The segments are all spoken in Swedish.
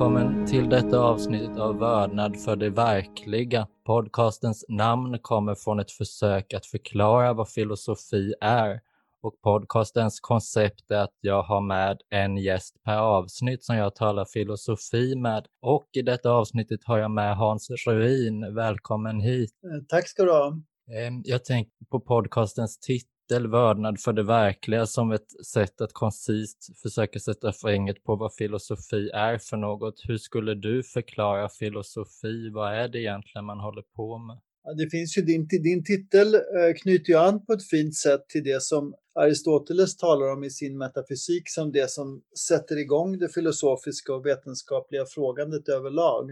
Välkommen till detta avsnitt av Vördnad för det verkliga. Podcastens namn kommer från ett försök att förklara vad filosofi är och podcastens koncept är att jag har med en gäst per avsnitt som jag talar filosofi med. Och i detta avsnittet har jag med Hans Ruin. Välkommen hit. Eh, tack ska du ha. Ehm, jag tänker på podcastens titel vördnad för det verkliga som ett sätt att koncist försöka sätta fingret på vad filosofi är för något. Hur skulle du förklara filosofi? Vad är det egentligen man håller på med? Ja, det finns ju din, din titel eh, knyter ju an på ett fint sätt till det som Aristoteles talar om i sin metafysik som det som sätter igång det filosofiska och vetenskapliga frågandet överlag.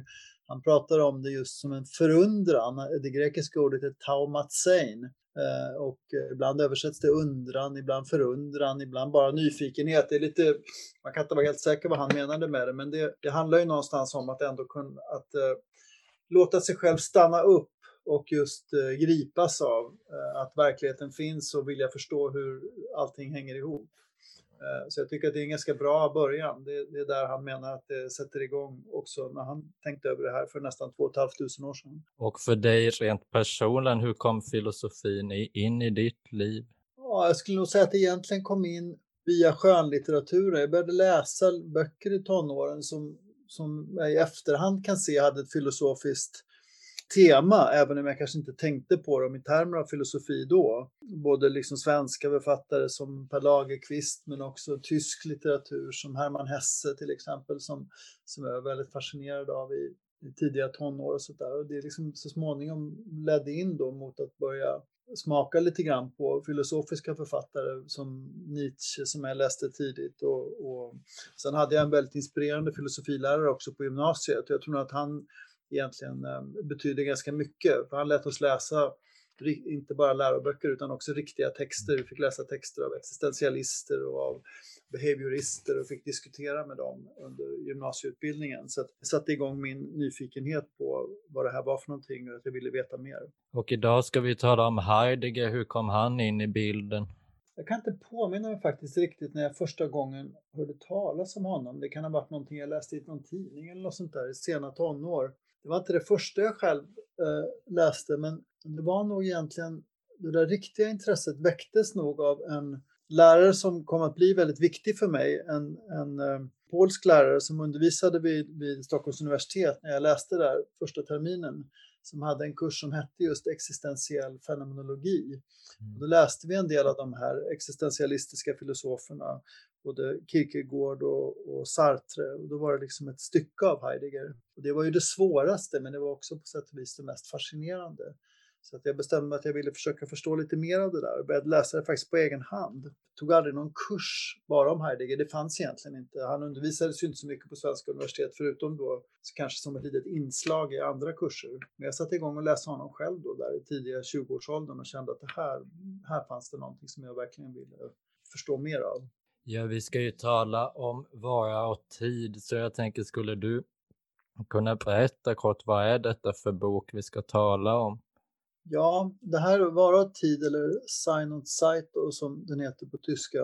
Han pratar om det just som en förundran. Det grekiska ordet är taumatsein eh, och ibland översätts det undran, ibland förundran, ibland bara nyfikenhet. Det är lite, man kan inte vara helt säker vad han menade med det, men det, det handlar ju någonstans om att ändå kunna att, uh, låta sig själv stanna upp och just uh, gripas av uh, att verkligheten finns och vilja förstå hur allting hänger ihop. Eh, så jag tycker att det är en ganska bra början. Det, är där han menar att det sätter igång också när han tänkte över det här för nästan 2 500 år sedan. Och för dig rent personligen, hur kom filosofin in i ditt liv? Ja, jag skulle nog säga att det egentligen kom in via skönlitteraturen. Jag började läsa böcker i tonåren som, som jag i efterhand kan se hade ett filosofiskt tema, även om jag kanske inte tänkte på dem i termer av filosofi då. Både liksom svenska författare som Per Lagerkvist men också tysk litteratur som Hermann Hesse till exempel som, som jag är väldigt fascinerad av i, i tidiga tonår och sådär. Och det liksom så småningom ledde in då mot att börja smaka lite grann på filosofiska författare som Nietzsche som jag läste tidigt. Och, och sen hade jag en väldigt inspirerande filosofilärare också på gymnasiet. Jag tror att han egentligen eh, betyder ganska mycket. För han lät oss läsa inte bara läroböcker utan också riktiga texter. Vi fick läsa texter av existentialister och av behaviorister och fick diskutera med dem under gymnasieutbildningen. Så det satte igång min nyfikenhet på vad det här var för någonting och att jag ville veta mer. Och idag ska vi tala om Heidegger. Hur kom han in i bilden? Jag kan inte påminna mig faktiskt riktigt när jag första gången hörde talas om honom. Det kan ha varit någonting jag läste i någon tidning eller något sånt där i sena tonår. Det var inte det första jag själv eh, läste, men det var nog egentligen det där riktiga intresset väcktes nog av en lärare som kom att bli väldigt viktig för mig. En, en eh, polsk lärare som undervisade vid, vid Stockholms universitet när jag läste där första terminen som hade en kurs som hette just existentiell fenomenologi. Mm. Då läste vi en del av de här existentialistiska filosoferna både Kierkegaard och, och Sartre. Och då var det liksom ett stycke av Heidegger. Och det var ju det svåraste, men det var också på sätt och vis det mest fascinerande. Så att jag bestämde mig att jag ville försöka förstå lite mer av det där och började läsa det faktiskt på egen hand. Tog aldrig någon kurs bara om Heidegger, det fanns egentligen inte. Han undervisades ju inte så mycket på svenska universitet förutom då kanske som ett litet inslag i andra kurser. Men jag satte igång och läste honom själv då där i tidiga 20-årsåldern och kände att det här, här fanns det någonting som jag verkligen ville förstå mer av. Ja, vi ska ju tala om vara och tid, så jag tänker skulle du kunna berätta kort, vad är detta för bok vi ska tala om? Ja, det här Vara tid, eller Sign und Zeit då, som den heter på tyska,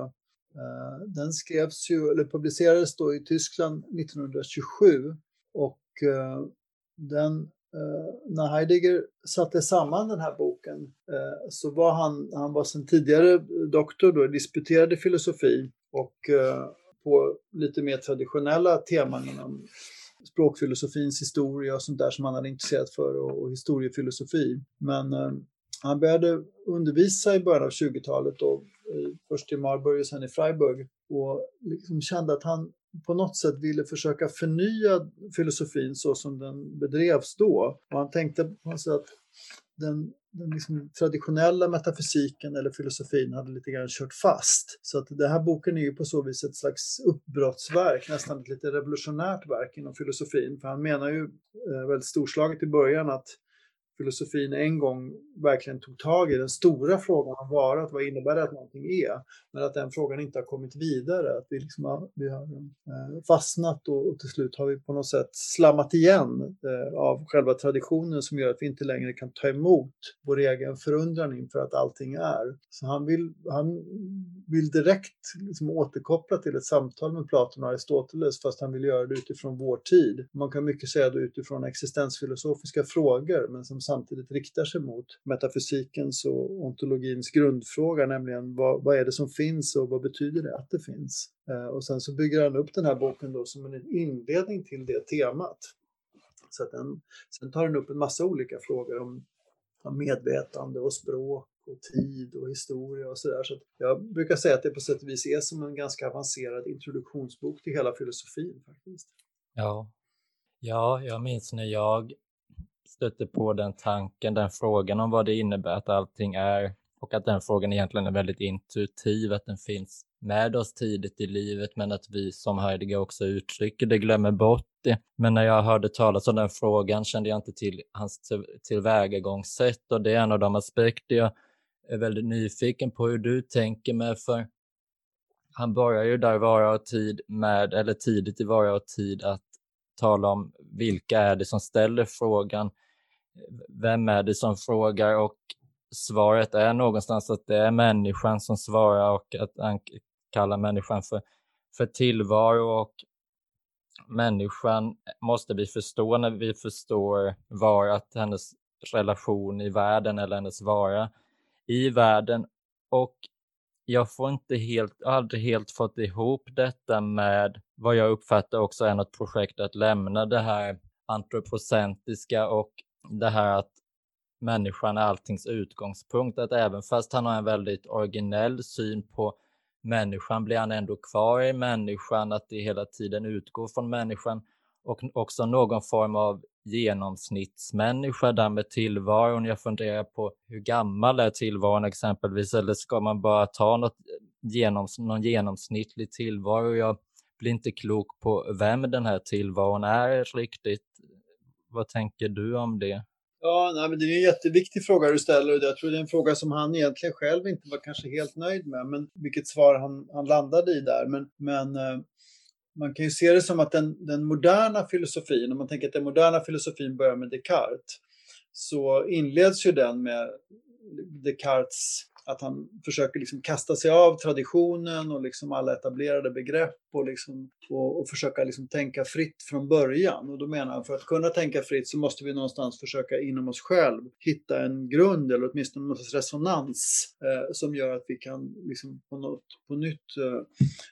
eh, den skrevs ju, eller publicerades då i Tyskland 1927 och eh, den eh, när Heidegger satte samman den här boken så var han, han var sedan tidigare doktor då, disputerade filosofi och på lite mer traditionella teman inom språkfilosofins historia och sånt där som han hade intresserat för och, och historiefilosofi. Men eh, han började undervisa i början av 20-talet och eh, först i Marburg och sen i Freiburg och liksom kände att han på något sätt ville försöka förnya filosofin så som den bedrevs då. Och han tänkte på något sätt att den den liksom traditionella metafysiken eller filosofin hade lite grann kört fast. Så att den här boken är ju på så vis ett slags uppbrottsverk, nästan ett lite revolutionärt verk inom filosofin. För han menar ju eh, väldigt storslaget i början att filosofin en gång verkligen tog tag i den stora frågan om varat, vad innebär det att någonting är? Men att den frågan inte har kommit vidare, att vi, liksom har, vi har eh, fastnat och, och, till slut har vi på något sätt slammat igen eh, av själva traditionen som gör att vi inte längre kan ta emot vår egen förundran inför att allting är. Så han, vill, han vill direkt liksom återkoppla till ett samtal med Platon och Aristoteles fast han vill göra det utifrån vår tid. Man kan mycket säga det utifrån existensfilosofiska frågor men som samtidigt riktar sig mot metafysikens och ontologins grundfråga, nämligen vad, vad är det som finns och vad betyder det att det finns? Eh, och sen så bygger han upp den här boken då som en inledning till det temat. Så att den, sen tar den upp en massa olika frågor om, om medvetande och språk och tid och historia och sådär. Så jag brukar säga att det på sätt och vis är som en ganska avancerad introduktionsbok till hela filosofin faktiskt. Ja, ja jag minns när jag stötte på den tanken, den frågan om vad det innebär att allting är och att den frågan egentligen är väldigt intuitiv, att den finns med oss tidigt i livet men att vi som Heidegger också uttrycker det glömmer bort det. Men när jag hörde talas om den frågan kände jag inte till hans tillvägagångssätt och det är en av de aspekter jag är väldigt nyfiken på hur du tänker med för han börjar ju där vara och tid med, eller tidigt i vara och tid att tala om vilka är det som ställer frågan, vem är det som frågar och svaret är någonstans att det är människan som svarar och att han kallar människan för, för tillvaro och människan måste vi förstå när vi förstår varat, hennes relation i världen eller hennes vara i världen och jag får inte helt, aldrig helt fått ihop detta med vad jag uppfattar också är något projekt att lämna det här antropocentiska och det här att människan är alltings utgångspunkt. Att även fast han har en väldigt originell syn på människan blir han ändå kvar i människan, att det hela tiden utgår från människan och också någon form av genomsnittsmänniska där med tillvaron. Jag funderar på hur gammal är tillvaron exempelvis eller ska man bara ta något genoms, någon genomsnittlig tillvaro? Jag blir inte klok på vem den här tillvaron är riktigt. Vad tänker du om det? Ja, nej, men det är en jätteviktig fråga du ställer och jag tror det är en fråga som han egentligen själv inte var kanske helt nöjd med, men vilket svar han, han landade i där. Men, men eh, man kan ju se det som att den, den moderna filosofin, om man tänker att den moderna filosofin börjar med Descartes, så inleds ju den med Descartes att han försöker liksom kasta sig av traditionen och liksom alla etablerade begrepp och, liksom, och, och försöka liksom tänka fritt från början. Och då menar han för att kunna tänka fritt så måste vi någonstans försöka inom oss själv hitta en grund eller åtminstone någon resonans eh, som gör att vi kan liksom på, något, på nytt eh,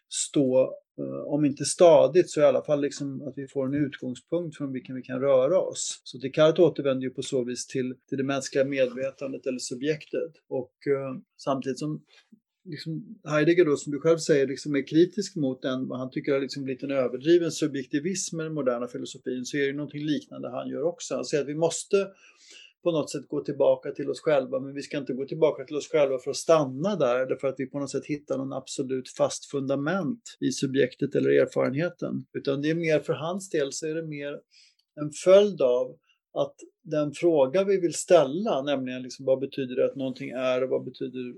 stå Eh, om inte stadigt så i alla fall liksom att vi får en utgångspunkt från vilken vi kan röra oss. Så Descartes återvänder ju på så vis till, till det mänskliga medvetandet eller subjektet. Och eh, samtidigt som liksom Heidegger då, som du själv säger, liksom är kritisk mot den, vad han tycker har liksom blivit en överdriven subjektivism i den moderna filosofin, så är det någonting liknande han gör också. Han säger att vi måste på något sätt gå tillbaka till oss själva, men vi ska inte gå tillbaka till oss själva för att stanna där, eller för att vi på något sätt hittar någon absolut fast fundament i subjektet eller erfarenheten. Utan det är mer för hans del så är det mer en följd av att den fråga vi vill ställa, nämligen liksom vad betyder det att någonting är och vad betyder,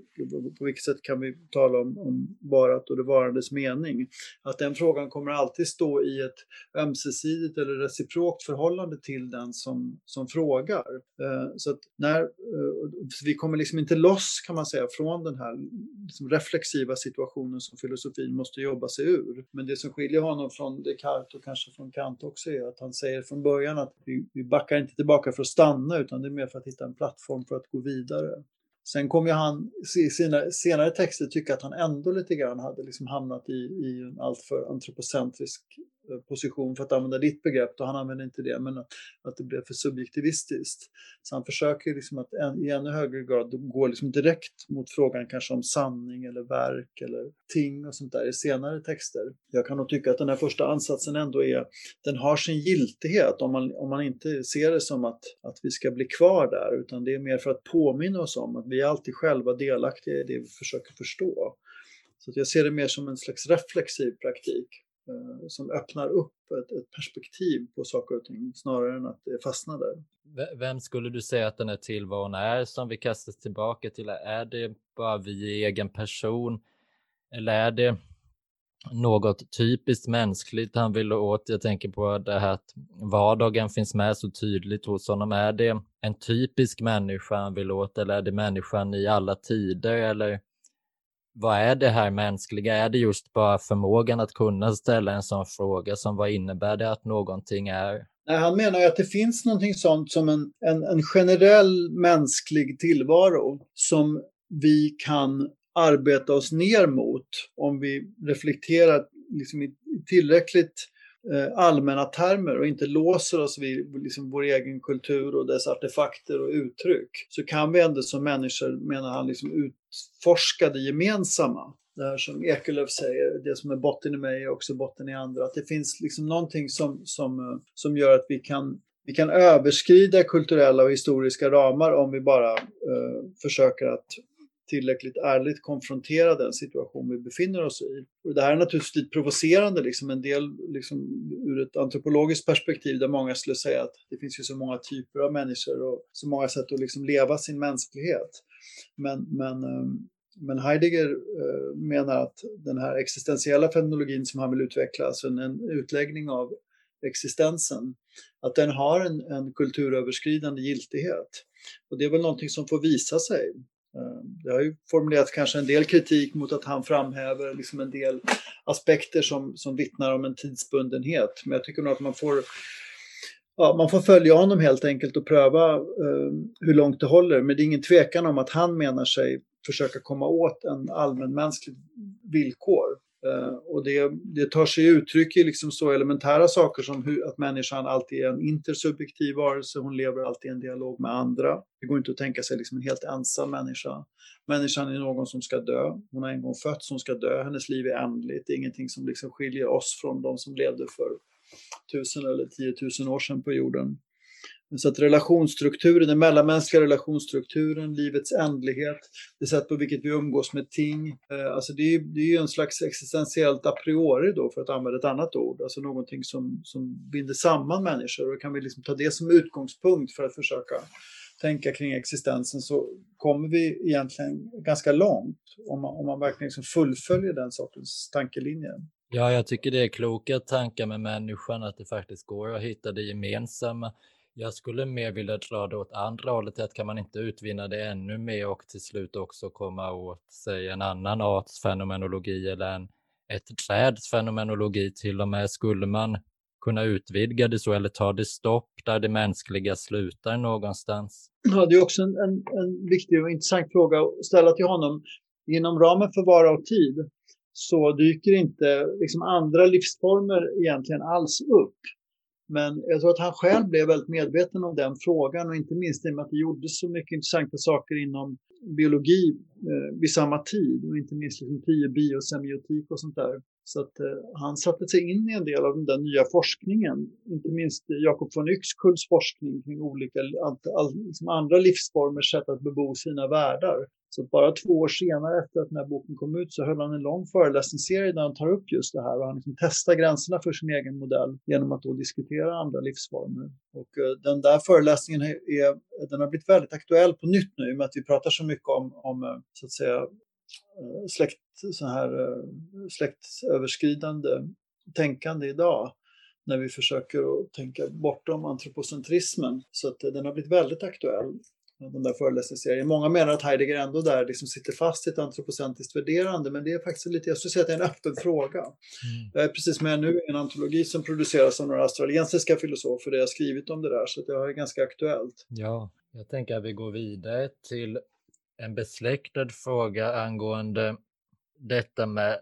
på vilket sätt kan vi tala om, om varat och det varandes mening, att den frågan kommer alltid stå i ett ömsesidigt eller reciprokt förhållande till den som, som frågar. Eh, så att när, eh, vi kommer liksom inte loss kan man säga från den här liksom reflexiva situationen som filosofin måste jobba sig ur. Men det som skiljer honom från Descartes och kanske från Kant också är att han säger från början att vi, vi backar inte tillbaka för att stanna utan det är mer för att hitta en plattform för att gå vidare. Sen kommer han i sina senare texter tycka att han ändå lite grann hade liksom hamnat i, i en alltför antropocentrisk Eh, position för att använda ditt begrepp, och han använder inte det, men att, det blev för subjektivistiskt. Så han försöker liksom att en, i ännu högre grad gå liksom direkt mot frågan kanske om sanning eller verk eller ting och sånt där i senare texter. Jag kan nog tycka att den här första ansatsen ändå är, den har sin giltighet om man, om man inte ser det som att, att vi ska bli kvar där, utan det är mer för att påminna oss om att vi är alltid själva delaktiga i det vi försöker förstå. Så jag ser det mer som en slags reflexiv praktik. Eh, som öppnar upp ett, ett, perspektiv på saker och ting snarare än att det fastnar där. Vem skulle du säga att den här tillvaron är som vi kastas tillbaka till? Är det bara vi i egen person? Eller är det något typiskt mänskligt han vill åt? Jag tänker på det här att vardagen finns med så tydligt hos honom. Är det en typisk människa han vill åt eller är det människan i alla tider? Eller vad är det här mänskliga? Är det just bara förmågan att kunna ställa en sån fråga som vad innebär det att någonting är? Nej, han menar att det finns någonting sånt som en, en, en generell mänsklig tillvaro som vi kan arbeta oss ner mot om vi reflekterar liksom i tillräckligt Eh, allmänna termer och inte låser oss vid liksom vår egen kultur och dess artefakter och uttryck så kan vi ändå som människor, menar han, liksom utforska det gemensamma. Det här som Ekelöf säger, det som är botten i mig är också botten i andra. Att det finns liksom någonting som, som, eh, som gör att vi kan vi kan överskrida kulturella och historiska ramar om vi bara eh, försöker att tillräckligt ärligt konfrontera den situation vi befinner oss i. Och det här är naturligtvis lite provocerande, liksom en del liksom, ur ett antropologiskt perspektiv där många skulle säga att det finns ju så många typer av människor och så många sätt att liksom leva sin mänsklighet. Men, men, ehm, men Heidegger eh, menar att den här existentiella fenomenologin som han vill utveckla, alltså en, en utläggning av existensen, att den har en, en kulturöverskridande giltighet. Och det är väl någonting som får visa sig. Eh, det har ju formulerats kanske en del kritik mot att han framhäver liksom en del aspekter som, som vittnar om en tidsbundenhet. Men jag tycker nog att man får, ja, man får följa honom helt enkelt och pröva eh, hur långt det håller. Men det är ingen tvekan om att han menar sig försöka komma åt en allmänmänsklig villkor. Eh, och det, det tar sig uttryck i liksom så elementära saker som hur, att människan alltid är en intersubjektiv varelse, hon lever alltid i en dialog med andra. Det går inte att tänka sig liksom en helt ensam människa. Människan är någon som ska dö, hon har en gång fötts, hon ska dö, hennes liv är ändligt, det är ingenting som liksom skiljer oss från de som levde för tusen eller tiotusen år sedan på jorden. Så att relationsstrukturen, den mellanmänskliga relationsstrukturen, livets ändlighet, det sätt på vilket vi umgås med ting, eh, alltså det är, det är ju en slags existentiellt a priori då, för att använda ett annat ord, alltså någonting som, som binder samman människor. Och kan vi liksom ta det som utgångspunkt för att försöka tänka kring existensen så kommer vi egentligen ganska långt om man, om man verkligen liksom fullföljer den sortens tankelinje. Ja, jag tycker det är kloka tankar med människan, att det faktiskt går att hitta det gemensamma jag skulle mer vilja dra det åt andra hållet, att kan man inte utvinna det ännu mer och till slut också komma åt, säg en annan arts fenomenologi eller en, ett träds fenomenologi till och med, skulle man kunna utvidga det så eller ta det stopp där det mänskliga slutar någonstans? Ja, det är också en, en, en viktig och intressant fråga att ställa till honom. Inom ramen för Vara och tid så dyker inte liksom andra livsformer egentligen alls upp. Men jag tror att han själv blev väldigt medveten om den frågan och inte minst i och med att det gjordes så mycket intressanta saker inom biologi eh, vid samma tid och inte minst liksom biosemiotik och sånt där. Så att eh, han satte sig in i en del av den där nya forskningen, inte minst Jakob von Yxkulls forskning kring olika all, all, liksom andra livsformers sätt att bebo sina världar. Så bara två år senare efter att den här boken kom ut så höll han en lång föreläsningsserie där han tar upp just det här och han liksom testar gränserna för sin egen modell genom att då diskutera andra livsformer. Och eh, den där föreläsningen är, den har blivit väldigt aktuell på nytt nu i och med att vi pratar så mycket om, om eh, så att säga eh, släkt, så här, släktöverskridande tänkande idag när vi försöker att tänka bortom antropocentrismen. Så att den har blivit väldigt aktuell den där föreläsningsserien. Många menar att Heidegger ändå där liksom sitter fast i ett antropocentriskt värderande, men det är faktiskt lite, jag skulle säga att det är en öppen fråga. Mm. Jag är precis med nu i en antologi som produceras av några australiensiska filosofer där jag skrivit om det där, så det är ganska aktuellt. Ja, jag tänker att vi går vidare till en besläktad fråga angående detta med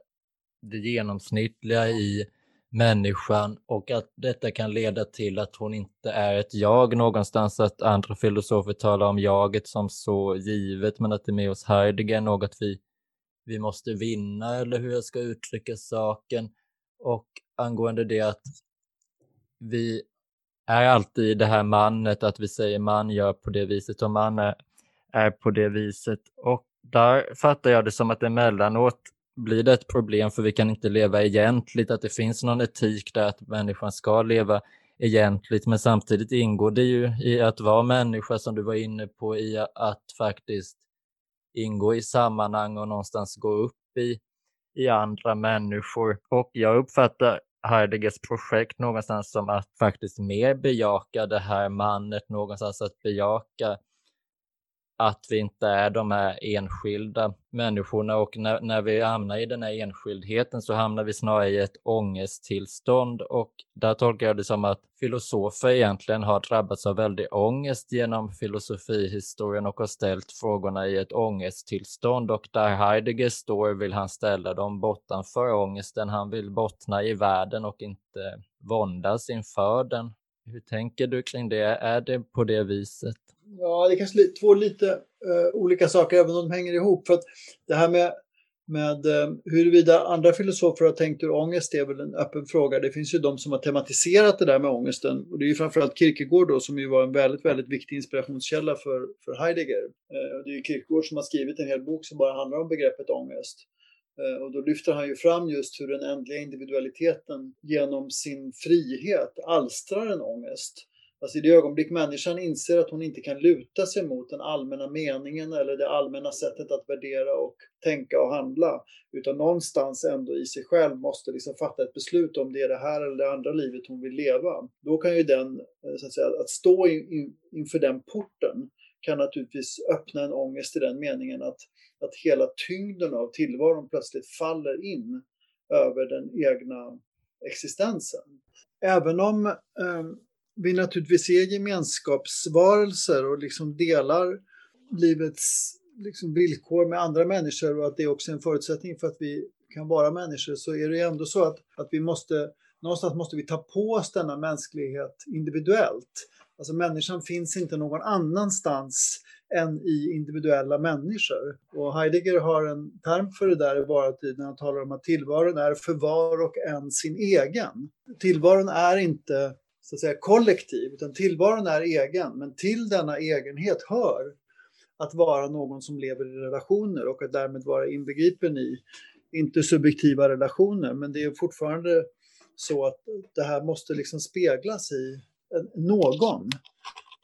det genomsnittliga i människan och att detta kan leda till att hon inte är ett jag någonstans, att andra filosofer talar om jaget som så givet, men att det med oss Heidegger är något vi, vi måste vinna, eller hur jag ska uttrycka saken. Och angående det att vi är alltid det här mannet, att vi säger man gör på det viset och man är, är på det viset. Och där fattar jag det som att emellanåt blir det ett problem för vi kan inte leva egentligt, att det finns någon etik där att människan ska leva egentligt, men samtidigt ingår det ju i att vara människa som du var inne på, i att faktiskt ingå i sammanhang och någonstans gå upp i, i andra människor. Och jag uppfattar Heideggers projekt någonstans som att faktiskt mer bejaka det här mannet, någonstans att bejaka att vi inte är de här enskilda människorna och när, när vi hamnar i den här enskildheten så hamnar vi snarare i ett ångesttillstånd och där tolkar jag det som att filosofer egentligen har drabbats av väldig ångest genom filosofihistorien och har ställt frågorna i ett ångesttillstånd och där Heidegger står vill han ställa dem bortanför ångesten. Han vill bottna i världen och inte våndas inför den. Hur tänker du kring det? Är det på det viset? Ja, det är kanske två lite uh, olika saker, även om de hänger ihop. För att det här med, med uh, huruvida andra filosofer har tänkt ur ångest är väl en öppen fråga. Det finns ju de som har tematiserat det där med ångesten. Och det är ju framförallt Kierkegaard då, som ju var en väldigt, väldigt viktig inspirationskälla för, för Heidegger. Uh, det är ju Kierkegaard som har skrivit en hel bok som bara handlar om begreppet ångest. Och då lyfter han ju fram just hur den ändliga individualiteten genom sin frihet alstrar en ångest. Alltså i det ögonblick människan inser att hon inte kan luta sig mot den allmänna meningen eller det allmänna sättet att värdera och tänka och handla, utan någonstans ändå i sig själv måste liksom fatta ett beslut om det är det här eller det andra livet hon vill leva. Då kan ju den, eh, så att, säga, att stå in, in, inför den porten kan naturligtvis öppna en ångest i den meningen att, att hela tyngden av tillvaron plötsligt faller in över den egna existensen. Även om eh, vi naturligtvis är gemenskapsvarelser och liksom delar livets liksom villkor med andra människor och att det är också en förutsättning för att vi kan vara människor så är det ändå så att, att vi måste någonstans måste vi ta på oss denna mänsklighet individuellt. Alltså människan finns inte någon annanstans än i individuella människor. Och Heidegger har en term för det där i varatid när han talar om att tillvaron är för var och en sin egen. Tillvaron är inte så att säga kollektiv, utan tillvaron är egen. Men till denna egenhet hör att vara någon som lever i relationer och att därmed vara inbegripen i, inte subjektiva relationer, men det är fortfarande så att det här måste liksom speglas i någon.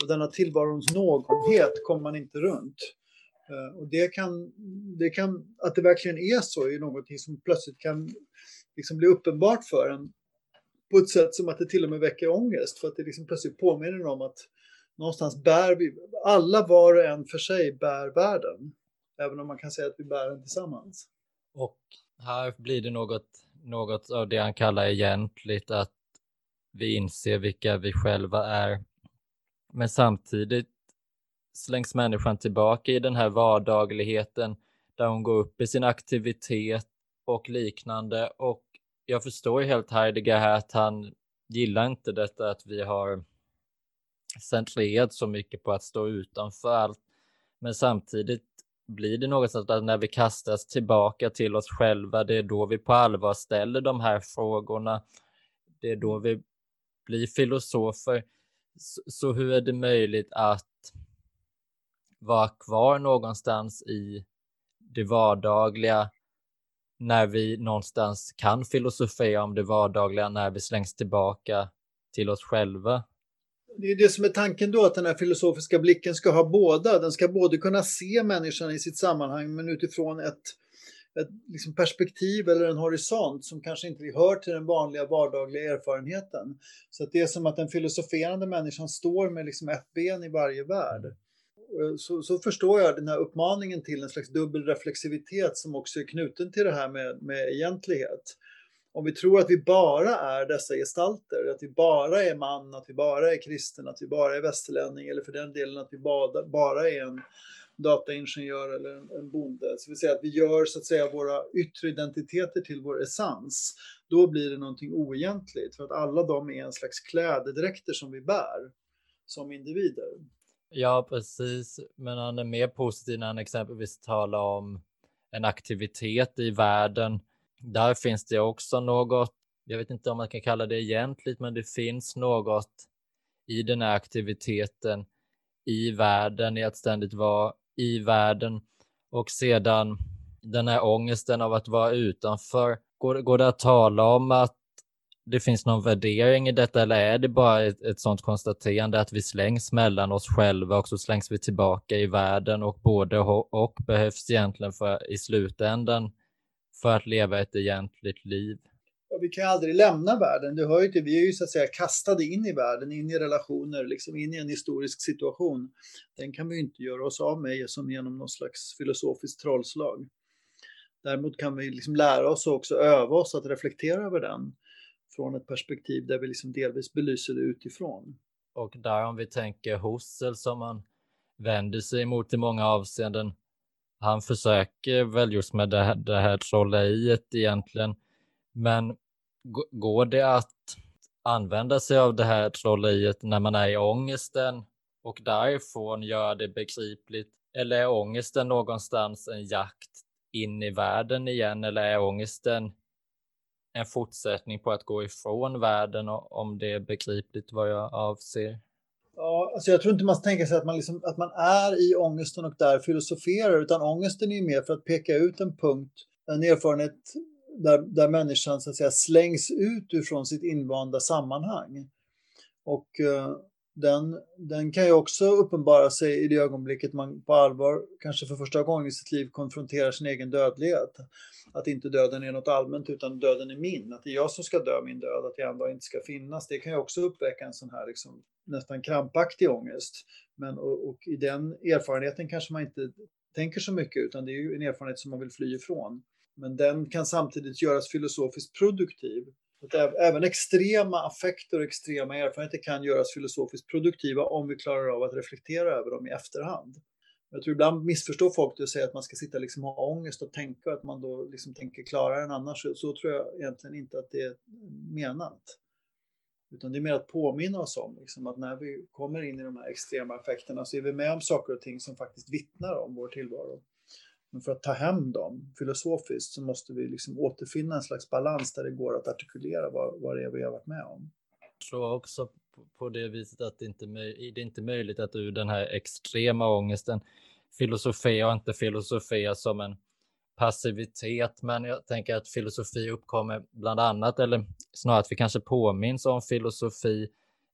Och denna tillvarons någonhet kommer man inte runt. Eh, och det kan, det kan, att det verkligen är så är någonting som plötsligt kan liksom bli uppenbart för en på ett sätt som att det till och med väcker ångest för att det liksom plötsligt påminner om att någonstans bär vi, alla var och en för sig bär världen. Även om man kan säga att vi bär den tillsammans. Och här blir det något, något av det han kallar egentligt, att vi inser vilka vi själva är. Men samtidigt slängs människan tillbaka i den här vardagligheten där hon går upp i sin aktivitet och liknande och jag förstår helt Heidegger här att han gillar inte detta att vi har centrerat så mycket på att stå utanför allt. Men samtidigt blir det något sånt att när vi kastas tillbaka till oss själva, det är då vi på allvar ställer de här frågorna. Det är då vi blir filosofer. Så hur är det möjligt att vara kvar någonstans i det vardagliga när vi någonstans kan filosofera om det vardagliga när vi slängs tillbaka till oss själva. Det är det som är tanken då, att den här filosofiska blicken ska ha båda. Den ska både kunna se människan i sitt sammanhang men utifrån ett, ett liksom perspektiv eller en horisont som kanske inte hör till den vanliga vardagliga erfarenheten. Så att det är som att den filosoferande människan står med liksom ett ben i varje värld. Eh, så, så, förstår jag den här uppmaningen till en slags dubbel reflexivitet som också är knuten till det här med, med egentlighet. Om vi tror att vi bara är dessa gestalter, att vi bara är man, att vi bara är kristen, att vi bara är västerlänning eller för den delen att vi bara, bara är en dataingenjör eller en, en bonde. Så vi säger att vi gör så att säga våra yttre identiteter till vår essens. Då blir det någonting oegentligt för att alla de är en slags klädedräkter som vi bär som individer. Ja, precis. Men han är mer positiv när han exempelvis talar om en aktivitet i världen. Där finns det också något, jag vet inte om man kan kalla det egentligt, men det finns något i den här aktiviteten i världen, i att ständigt vara i världen och sedan den här ångesten av att vara utanför. Går, går det att tala om att det finns någon värdering i detta eller är det bara ett, ett sånt konstaterande att vi slängs mellan oss själva och så slängs vi tillbaka i världen och både och behövs egentligen för, i slutändan för att leva ett egentligt liv? ja, vi kan aldrig lämna världen. Du hör ju till, vi är ju så att säga kastade in i världen, in i relationer, liksom in i en historisk situation. Den kan vi ju inte göra oss av med som genom någon slags filosofiskt trollslag. Däremot kan vi liksom lära oss och också öva oss att reflektera över den från ett perspektiv där vi liksom delvis belyser det utifrån. Och där om vi tänker Husserl som man vänder sig emot i många avseenden. Han försöker väl just med det här, det här trolleriet egentligen. Men går det att använda sig av det här trolleriet när man är i ångesten och därifrån göra det begripligt? Eller är ångesten någonstans en jakt in i världen igen? Eller är ångesten en fortsättning på att gå ifrån världen om det är begripligt vad jag avser? Ja, alltså jag tror inte man ska tänka sig att man, liksom, att man är i ångesten och där filosoferar, utan ångesten är ju mer för att peka ut en punkt, en erfarenhet där, där människan så att säga slängs ut ur sitt invanda sammanhang. Och eh, den, den kan ju också uppenbara sig i det ögonblicket man på allvar, kanske för första gången i sitt liv, konfronterar sin egen dödlighet. Att inte döden är något allmänt utan döden är min, att det är jag som ska dö min död, att jag ändå inte ska finnas. Det kan ju också uppväcka en sån här liksom, nästan krampaktig ångest. Men, och, och, i den erfarenheten kanske man inte tänker så mycket utan det är ju en erfarenhet som man vill fly ifrån. Men den kan samtidigt göras filosofiskt produktiv även extrema affekter och extrema erfarenheter kan göras filosofiskt produktiva om vi klarar av att reflektera över dem i efterhand. Jag tror ibland missförstår folk det och säger att man ska sitta liksom och ha ångest och tänka att man då liksom tänker klarare än annars. Så tror jag egentligen inte att det är menat. Utan det är mer att påminna oss om liksom, att när vi kommer in i de här extrema effekterna så är vi med om saker och ting som faktiskt vittnar om vår tillvaro. Men för att ta hem dem filosofiskt så måste vi liksom återfinna en slags balans där det går att artikulera vad, vad det är vi har varit med om. Jag tror också på det viset att det inte, det är inte möjligt att ur den här extrema ångesten filosofera och inte filosofera som en passivitet, men jag tänker att filosofi uppkommer bland annat, eller snarare att vi kanske påminns om filosofi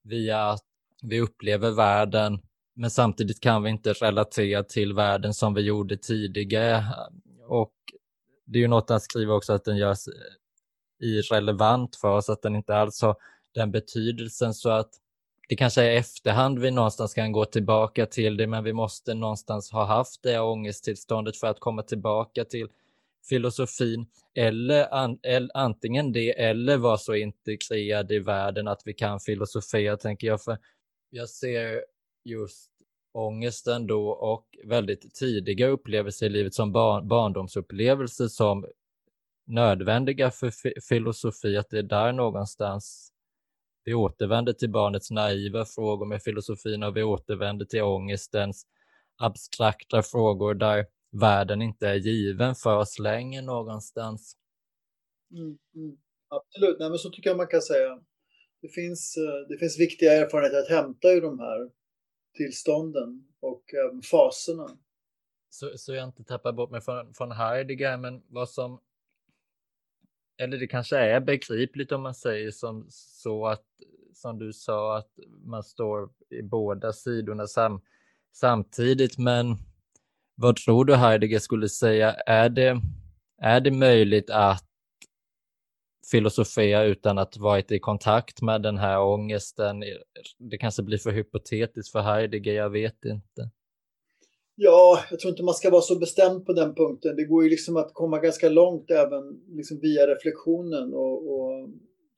via att vi upplever världen men samtidigt kan vi inte relatera till världen som vi gjorde tidigare. Och det är ju något han skriver också att den görs eh, irrelevant för oss, att den inte alls har den betydelsen så att det kanske är efterhand vi någonstans kan gå tillbaka till det, men vi måste någonstans ha haft det ångesttillståndet för att komma tillbaka till filosofin eller an, el, antingen det eller vara så integrerad i världen att vi kan filosofera, tänker jag. För jag ser just ångesten då och väldigt tidiga upplevelser i livet som barn, barndomsupplevelser som nödvändiga för filosofi, att det är där någonstans vi återvänder till barnets naiva frågor med filosofin och vi återvänder till ångestens abstrakta frågor där världen inte är given för oss längre någonstans. Mm, mm. Absolut, Nej, men så tycker jag man kan säga. Det finns, eh, det finns viktiga erfarenheter att hämta ur de här tillstånden och även faserna. Så, så jag inte tappar bort mig från, från Heidegger, men vad som eller det kanske är begripligt om man säger som så att som du sa att man står i båda sidorna sam, samtidigt. Men vad tror du Heidegger skulle säga? Är det, är det möjligt att filosofera utan att varit i kontakt med den här ångesten. Det kanske blir för hypotetiskt för Heidegger, jag vet inte. Ja, jag tror inte man ska vara så bestämd på den punkten. Det går ju liksom att komma ganska långt även liksom via reflektionen och, och,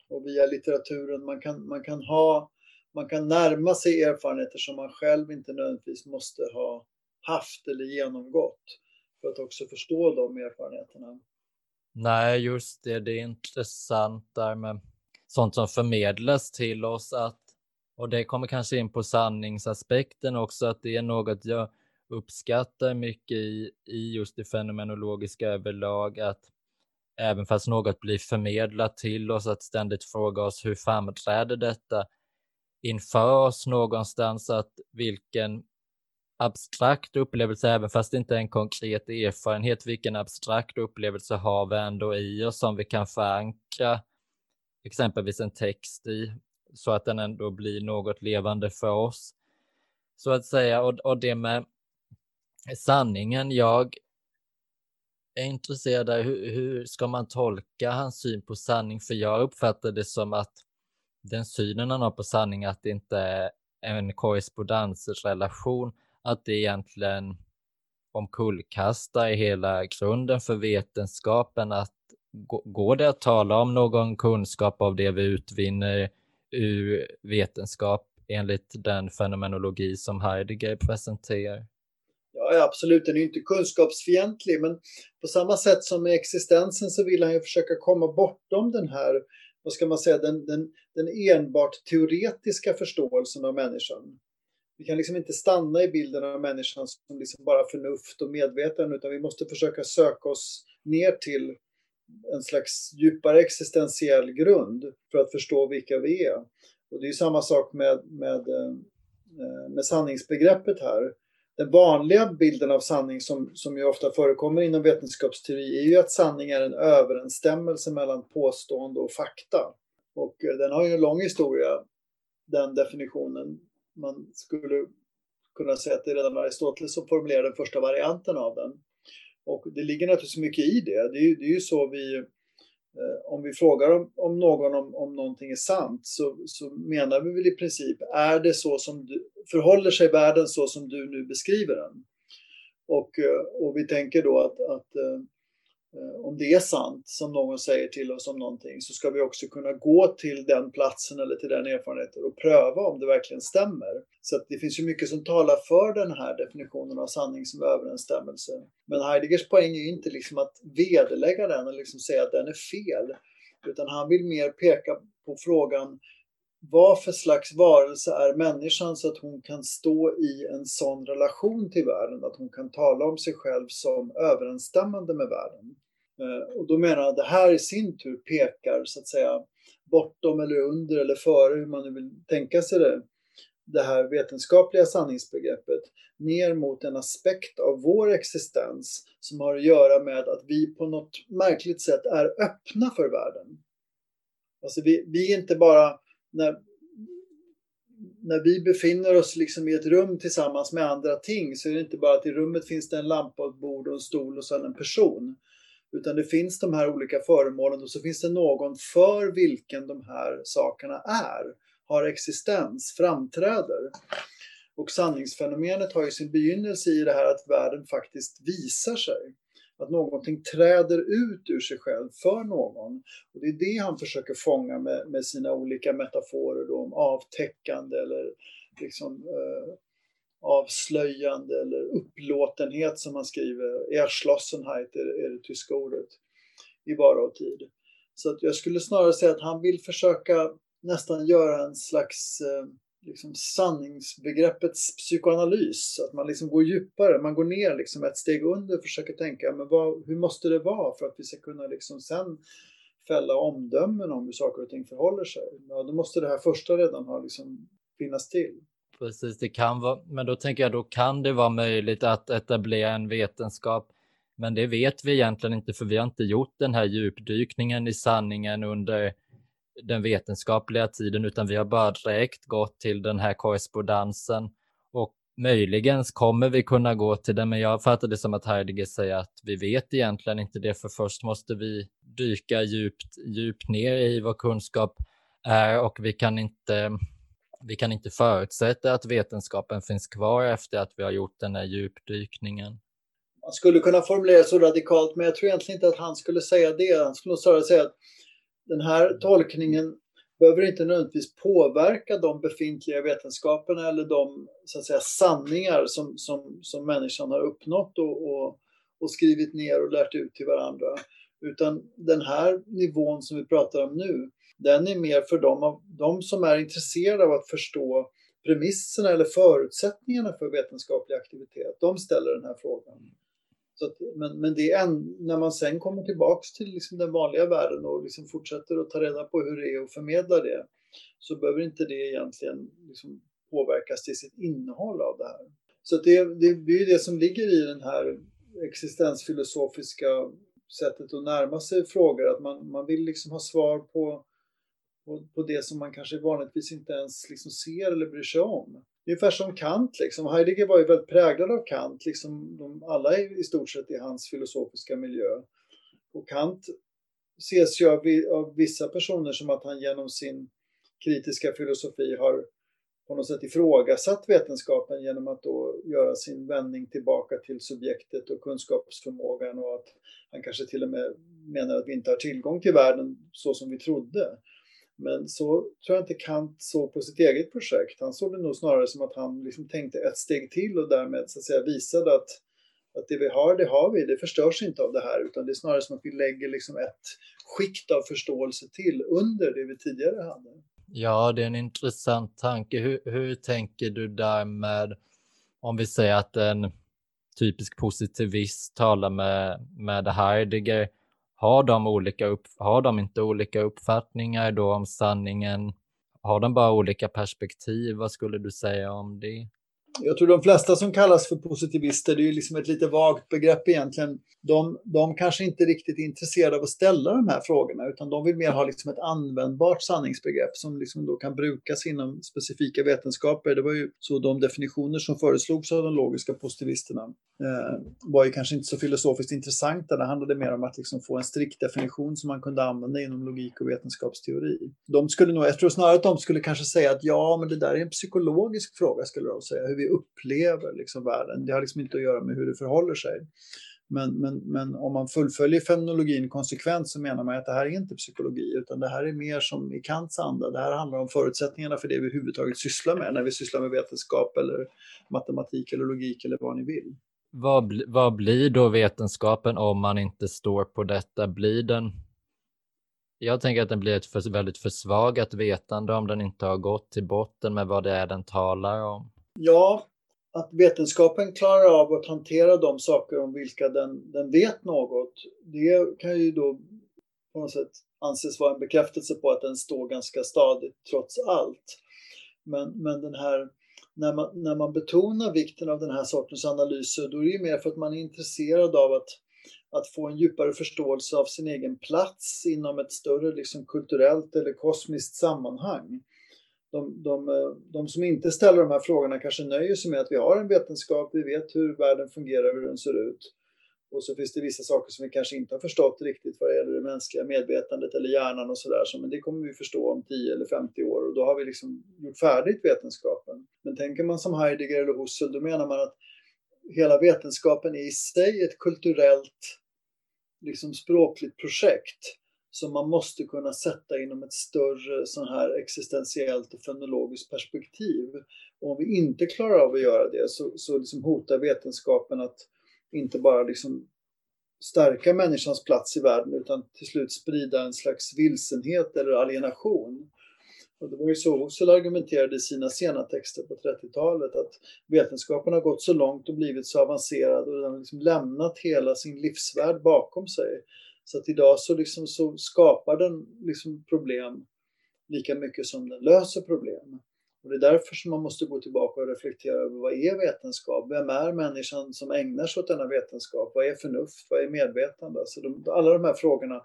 och via litteraturen. Man kan, man, kan ha, man kan närma sig erfarenheter som man själv inte nödvändigtvis måste ha haft eller genomgått för att också förstå de erfarenheterna. Nej, just det. Det är intressant där med sånt som förmedlas till oss att och det kommer kanske in på sanningsaspekten också, att det är något jag uppskattar mycket i, i just det fenomenologiska överlag, att även fast något blir förmedlat till oss, att ständigt fråga oss hur framträder detta inför oss någonstans, att vilken abstrakt upplevelse, även fast det inte är en konkret erfarenhet, vilken abstrakt upplevelse har vi ändå i oss som vi kan förankra exempelvis en text i, så att den ändå blir något levande för oss. Så att säga, och, och det med sanningen, jag är intresserad av hur, hur ska man tolka hans syn på sanning? För jag uppfattar det som att den synen han har på sanning, att det inte är en korrespondensrelation, att det egentligen omkullkastar hela grunden för vetenskapen, att går det att tala om någon kunskap av det vi utvinner ur vetenskap enligt den fenomenologi som Heidegger presenterar? Ja, absolut, den är inte kunskapsfientlig, men på samma sätt som med existensen så vill han ju försöka komma bortom den här, vad ska man säga, den, den, den enbart teoretiska förståelsen av människan. Vi kan liksom inte stanna i bilden av människan som liksom bara förnuft och medveten utan vi måste försöka söka oss ner till en slags djupare existentiell grund för att förstå vilka vi är. Och det är samma sak med, med, eh, med sanningsbegreppet här. Den vanliga bilden av sanning som, som ju ofta förekommer inom vetenskapsteori är ju att sanning är en överensstämmelse mellan påstående och fakta. Och eh, den har ju en lång historia, den definitionen. Man skulle kunna säga att det är redan Aristoteles som formulerade den första varianten av den. Och det ligger naturligtvis mycket i det. Det är, det är ju så vi, eh, om vi frågar om, om någon om, om någonting är sant så, så menar vi väl i princip, är det så som du, förhåller sig världen så som du nu beskriver den? Och, eh, och vi tänker då att, att Eh, Eh, om det är sant som någon säger till oss om någonting så ska vi också kunna gå till den platsen eller till den erfarenheten och pröva om det verkligen stämmer. Så det finns ju mycket som talar för den här definitionen av sanning som överensstämmelse. Men Heideggers poäng är ju inte liksom att vederlägga den och liksom säga att den är fel. Utan han vill mer peka på frågan vad för slags varelse är människan så att hon kan stå i en sån relation till världen, att hon kan tala om sig själv som överensstämmande med världen. Eh, och då menar han att det här i sin tur pekar så att säga bortom eller under eller före, hur man nu vill tänka sig det, det här vetenskapliga sanningsbegreppet ner mot en aspekt av vår existens som har att göra med att vi på något märkligt sätt är öppna för världen. Alltså vi, vi är inte bara när, när vi befinner oss liksom i ett rum tillsammans med andra ting så är det inte bara att i rummet finns det en lampa, ett bord och en stol och sen en person. Utan det finns de här olika föremålen och så finns det någon för vilken de här sakerna är, har existens, framträder. Och sanningsfenomenet har ju sin begynnelse i det här att världen faktiskt visar sig. Att någonting träder ut ur sig själv för någon. Och det är det han försöker fånga med, med sina olika metaforer då, om avtäckande eller liksom, eh, avslöjande eller upplåtenhet som han skriver. Erschlossenheit är, är det tyska ordet i vara och tid. Så att jag skulle snarare säga att han vill försöka nästan göra en slags eh, liksom sanningsbegreppets psykoanalys. Att man liksom går djupare, man går ner liksom ett steg under och försöker tänka men vad, hur måste det vara för att vi ska kunna liksom sen fälla omdömen om hur saker och ting förhåller sig. Ja, då måste det här första redan ha liksom finnas till. Precis, det kan vara, men då tänker jag då kan det vara möjligt att etablera en vetenskap. Men det vet vi egentligen inte för vi har inte gjort den här djupdykningen i sanningen under den vetenskapliga tiden utan vi har bara direkt gått till den här korrespondensen och möjligen kommer vi kunna gå till den men jag fattar det som att Heidegger säger att vi vet egentligen inte det för först måste vi dyka djupt, djupt ner i vad kunskap är och vi kan inte vi kan inte förutsätta att vetenskapen finns kvar efter att vi har gjort den här djupdykningen. Man skulle kunna formulera så radikalt, men jag tror egentligen inte att han skulle säga det. Han skulle snarare säga att den här tolkningen behöver inte nödvändigtvis påverka de befintliga vetenskaperna eller de så att säga, sanningar som, som, som människan har uppnått och, och, och skrivit ner och lärt ut till varandra. Utan den här nivån som vi pratar om nu, den är mer för dem, de som är intresserade av att förstå premisserna eller förutsättningarna för vetenskaplig aktivitet. De ställer den här frågan. Att, men men det är en, när man sen kommer tillbaks till liksom den vanliga världen och liksom fortsätter att ta reda på hur det är och förmedla det så behöver inte det egentligen liksom påverkas till sitt innehåll av det här. Så det, det, det är det som ligger i den här existensfilosofiska sättet att närma sig frågor, att man, man vill liksom ha svar på, på, på det som man kanske vanligtvis inte ens liksom ser eller bryr sig om ungefär som Kant. Liksom. Heidegger var ju väldigt präglad av Kant, liksom de, alla i, i stort sett i hans filosofiska miljö. Och Kant ses ju av, av vissa personer som att han genom sin kritiska filosofi har på något sätt ifrågasatt vetenskapen genom att då göra sin vändning tillbaka till subjektet och kunskapsförmågan och att han kanske till och med menar att vi inte har tillgång till världen så som vi trodde. Men så tror jag inte Kant såg på sitt eget projekt. Han såg det nog snarare som att han liksom tänkte ett steg till och därmed så att säga visade att, att det vi har, det har vi, det förstörs inte av det här utan det är snarare som att vi lägger liksom ett skikt av förståelse till under det vi tidigare hade. Ja, det är en intressant tanke. Hur, hur tänker du där med, om vi säger att en typisk positivist talar med, med Heidegger, har de, olika upp, har de inte olika uppfattningar då om sanningen? Har de bara olika perspektiv? Vad skulle du säga om det? Jag tror de flesta som kallas för positivister, det är ju liksom ett lite vagt begrepp egentligen. De, de kanske inte är riktigt intresserade av att ställa de här frågorna utan de vill mer ha liksom ett användbart sanningsbegrepp som liksom då kan brukas inom specifika vetenskaper. Det var ju så de definitioner som föreslogs av de logiska positivisterna eh, var ju kanske inte så filosofiskt intressanta. Det handlade mer om att liksom få en strikt definition som man kunde använda inom logik och vetenskapsteori. De skulle nog, jag tror snarare att de skulle kanske säga att ja, men det där är en psykologisk fråga skulle de säga, hur vi upplever liksom världen. Det har liksom inte att göra med hur det förhåller sig. Men, men, men om man fullföljer fenomenologin konsekvent så menar man att det här är inte psykologi utan det här är mer som i Kants anda. Det här handlar om förutsättningarna för det vi överhuvudtaget sysslar med när vi sysslar med vetenskap eller matematik eller logik eller vad ni vill. Vad, vad blir då vetenskapen om man inte står på detta? Blir den jag tänker att den blir ett för, väldigt försvagat vetande om den inte har gått till botten med vad det är den talar om. Ja, att vetenskapen klarar av att hantera de saker om vilka den, den vet något, det kan ju då på något sätt anses vara en bekräftelse på att den står ganska stadigt trots allt. Men, men den här, när, man, när man betonar vikten av den här sortens analyser, då är det ju mer för att man är intresserad av att, att få en djupare förståelse av sin egen plats inom ett större liksom, kulturellt eller kosmiskt sammanhang de, de, eh, de som inte ställer de här frågorna kanske nöjer sig med att vi har en vetenskap, vi vet hur världen fungerar, hur den ser ut. Och så finns det vissa saker som vi kanske inte har förstått riktigt vad det gäller det mänskliga medvetandet eller hjärnan och sådär. Så, men det kommer vi förstå om 10 eller 50 år och då har vi liksom gjort färdigt vetenskapen. Men tänker man som Heidegger eller Husserl, då menar man att hela vetenskapen är i sig ett kulturellt, liksom språkligt projekt som man måste kunna sätta inom ett större sån här existentiellt och fenologiskt perspektiv. Och om vi inte klarar av att göra det så, så liksom hotar vetenskapen att inte bara liksom stärka människans plats i världen utan till slut sprida en slags vilsenhet eller alienation. Och det var ju så Husserl argumenterade i sina sena texter på 30-talet att vetenskapen har gått så långt och blivit så avancerad och den har liksom lämnat hela sin livsvärld bakom sig så att idag så, liksom så skapar den liksom problem lika mycket som den löser problem. Och det är därför som man måste gå tillbaka och reflektera över vad är vetenskap? Vem är människan som ägnar sig åt denna vetenskap? Vad är förnuft? Vad är medvetande? Så de, alla de här frågorna,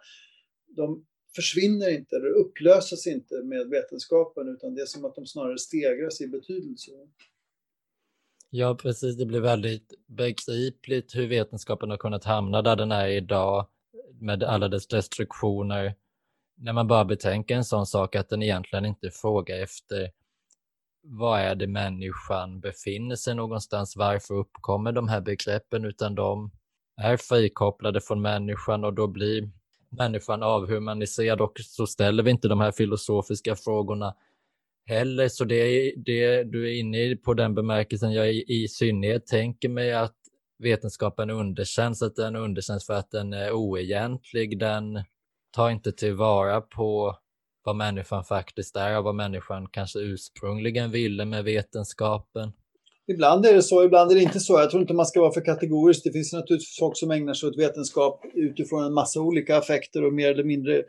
de försvinner inte eller upplöses inte med vetenskapen utan det är som att de snarare stegras i betydelse. Ja, precis. Det blir väldigt begripligt hur vetenskapen har kunnat hamna där den är idag med alla dess restriktioner, när man bara betänker en sån sak att den egentligen inte frågar efter vad är det människan befinner sig någonstans, varför uppkommer de här begreppen, utan de är frikopplade från människan och då blir människan avhumaniserad och så ställer vi inte de här filosofiska frågorna heller. Så det, är, det du är inne på den bemärkelsen jag i, i synnerhet tänker mig att vetenskapen underkänns, att den underkänns för att den är oegentlig. Den tar inte tillvara på vad människan faktiskt är och vad människan kanske ursprungligen ville med vetenskapen. Ibland är det så, ibland är det inte så. Jag tror inte man ska vara för kategorisk. Det finns naturligtvis folk som ägnar sig åt vetenskap utifrån en massa olika affekter och mer eller mindre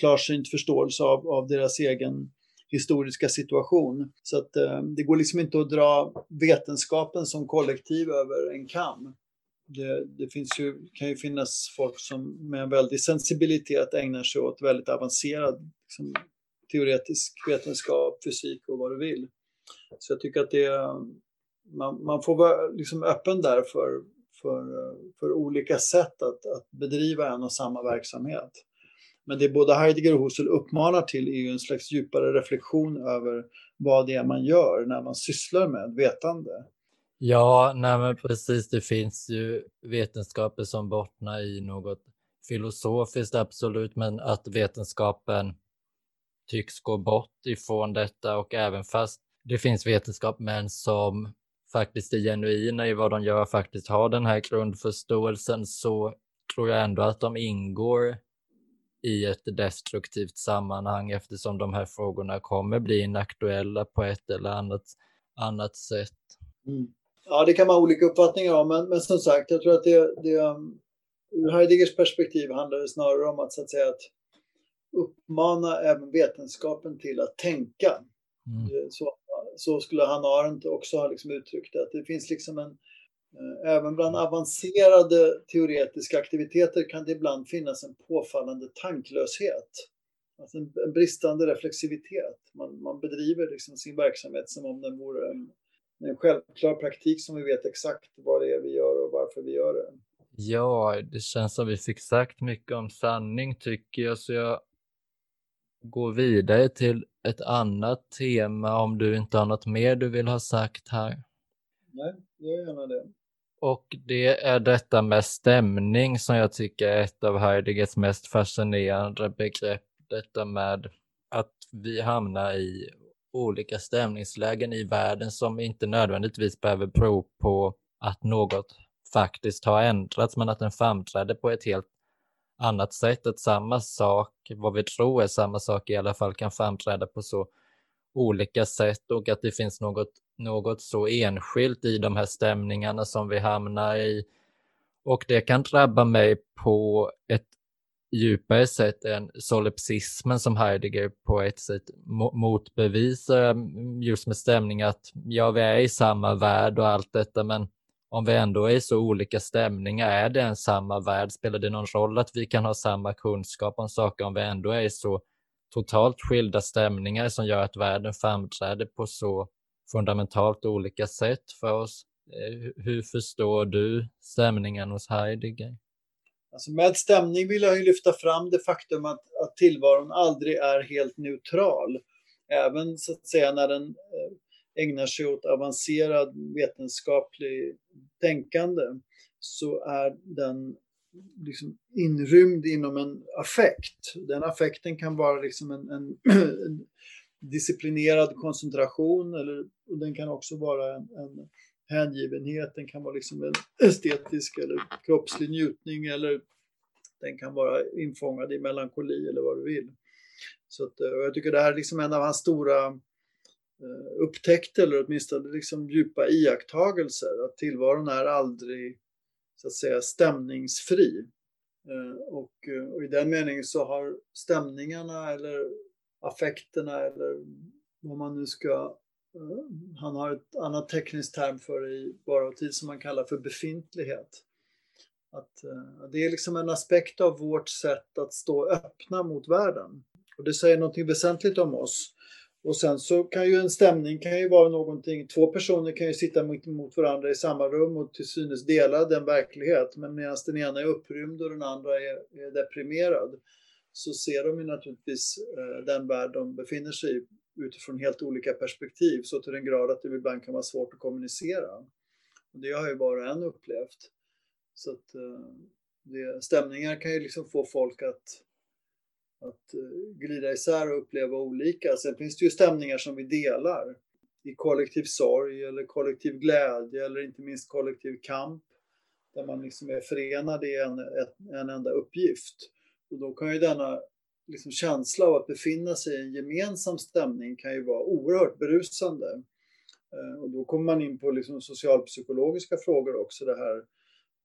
klarsynt förståelse av, av deras egen historiska situation. Så att eh, det går liksom inte att dra vetenskapen som kollektiv över en kam. Det, det finns ju, kan ju finnas folk som med en väldig sensibilitet ägnar sig åt väldigt avancerad liksom, teoretisk vetenskap, fysik och vad du vill. Så jag tycker att det man, man får vara liksom öppen där för, för, för olika sätt att, att bedriva en och samma verksamhet. Men det både Heidegger och Husserl uppmanar till är ju en slags djupare reflektion över vad det är man gör när man sysslar med vetande. Ja, nej men precis. Det finns ju vetenskaper som bottnar i något filosofiskt, absolut, men att vetenskapen tycks gå bort ifrån detta och även fast det finns vetenskapsmän som faktiskt är genuina i vad de gör, faktiskt har den här grundförståelsen, så tror jag ändå att de ingår i ett destruktivt sammanhang eftersom de här frågorna kommer bli inaktuella på ett eller annat, annat sätt. Mm. Ja, det kan man ha olika uppfattningar om, men, men som sagt, jag tror att det, det um, ur Heideggers perspektiv handlar det snarare om att, så att, säga, att uppmana även vetenskapen till att tänka. Mm. Så, så skulle Hanna Arendt också ha liksom uttryckt det, att det finns liksom en Eh, även bland avancerade teoretiska aktiviteter kan det ibland finnas en påfallande tanklöshet. Alltså en, en bristande reflexivitet. Man, man bedriver liksom sin verksamhet som om den vore en, en självklar praktik som vi vet exakt vad det är vi gör och varför vi gör det. Ja, det känns som vi fick sagt mycket om sanning tycker jag, så jag går vidare till ett annat tema om du inte har något mer du vill ha sagt här. Nej, gör gärna det. Och det är detta med stämning som jag tycker är ett av Heideggers mest fascinerande begrepp. Detta med att vi hamnar i olika stämningslägen i världen som inte nödvändigtvis behöver bero på att något faktiskt har ändrats, men att den framträder på ett helt annat sätt. Att samma sak, vad vi tror är samma sak i alla fall, kan framträda på så olika sätt och att det finns något något så enskilt i de här stämningarna som vi hamnar i. Och det kan drabba mig på ett djupare sätt än solipsismen som Heidegger på ett sätt motbevisar mm, just med stämning att ja, vi är i samma värld och allt detta, men om vi ändå är i så olika stämningar, är det en samma värld? Spelar det någon roll att vi kan ha samma kunskap om saker om vi ändå är i så totalt skilda stämningar som gör att världen framträder på så fundamentalt olika sätt för oss. Eh, hur förstår du stämningen hos Heidegger? Alltså med stämning vill jag lyfta fram det faktum att, att tillvaron aldrig är helt neutral. Även så att säga när den eh, ägnar sig åt avancerad vetenskaplig tänkande så är den liksom inrymd inom en affekt. Den affekten kan vara liksom en, en, en disciplinerad koncentration eller och den kan också vara en, en hängivenhet, den kan vara liksom en estetisk eller kroppslig njutning eller den kan vara infångad i melankoli eller vad du vill. Så att, eh, jag tycker det här är liksom en av hans stora eh, upptäckter eller åtminstone liksom djupa iakttagelser att tillvaron är aldrig så att säga stämningsfri. Eh, och, och i den meningen så har stämningarna eller affekterna eller vad man nu ska... Mm. Han har ett annat tekniskt term för det i bara tid som man kallar för befintlighet. Att, uh, det är liksom en aspekt av vårt sätt att stå öppna mot världen. Och det säger någonting väsentligt om oss. Och sen så kan ju en stämning kan ju vara någonting, två personer kan ju sitta mot, mot varandra i samma rum och till synes dela den verklighet. Men medan den ena är upprymd och den andra är, är deprimerad så ser de ju naturligtvis eh, den värld de befinner sig i utifrån helt olika perspektiv så till den grad att det ibland kan vara svårt att kommunicera. Och det har ju bara en upplevt. Så att eh, det, stämningar kan ju liksom få folk att, att eh, glida isär och uppleva olika. Sen finns det ju stämningar som vi delar i kollektiv sorg eller kollektiv glädje eller inte minst kollektiv kamp där man liksom är förenad i en, en enda uppgift. Och då kan ju denna liksom känsla av att befinna sig i en gemensam stämning kan ju vara oerhört berusande. Eh, och då kommer man in på liksom socialpsykologiska frågor också, det här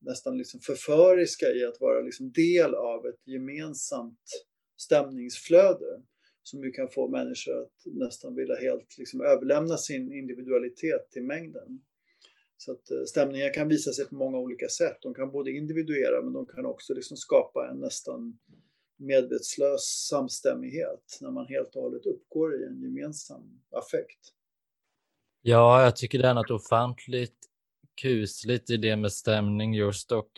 nästan liksom förföriska i att vara liksom del av ett gemensamt stämningsflöde som ju kan få människor att nästan vilja helt liksom överlämna sin individualitet till mängden. Så att eh, stämningar kan visa sig på många olika sätt. De kan både individuera men de kan också liksom skapa en nästan medvetslös samstämmighet när man helt och hållet uppgår i en gemensam affekt. Ja, jag tycker det är något ofantligt kusligt i det med stämning just och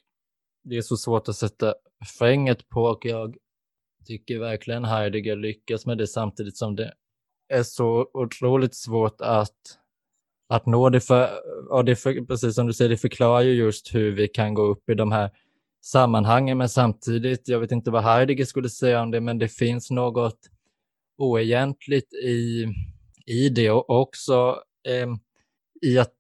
det är så svårt att sätta fänget på och jag tycker verkligen Heidegger lyckas med det samtidigt som det är så otroligt svårt att, att nå det. För, och det för, precis som du säger, det förklarar ju just hur vi kan gå upp i de här sammanhangen, men samtidigt, jag vet inte vad Heidegger skulle säga om det, men det finns något oegentligt i, i det och också eh, i att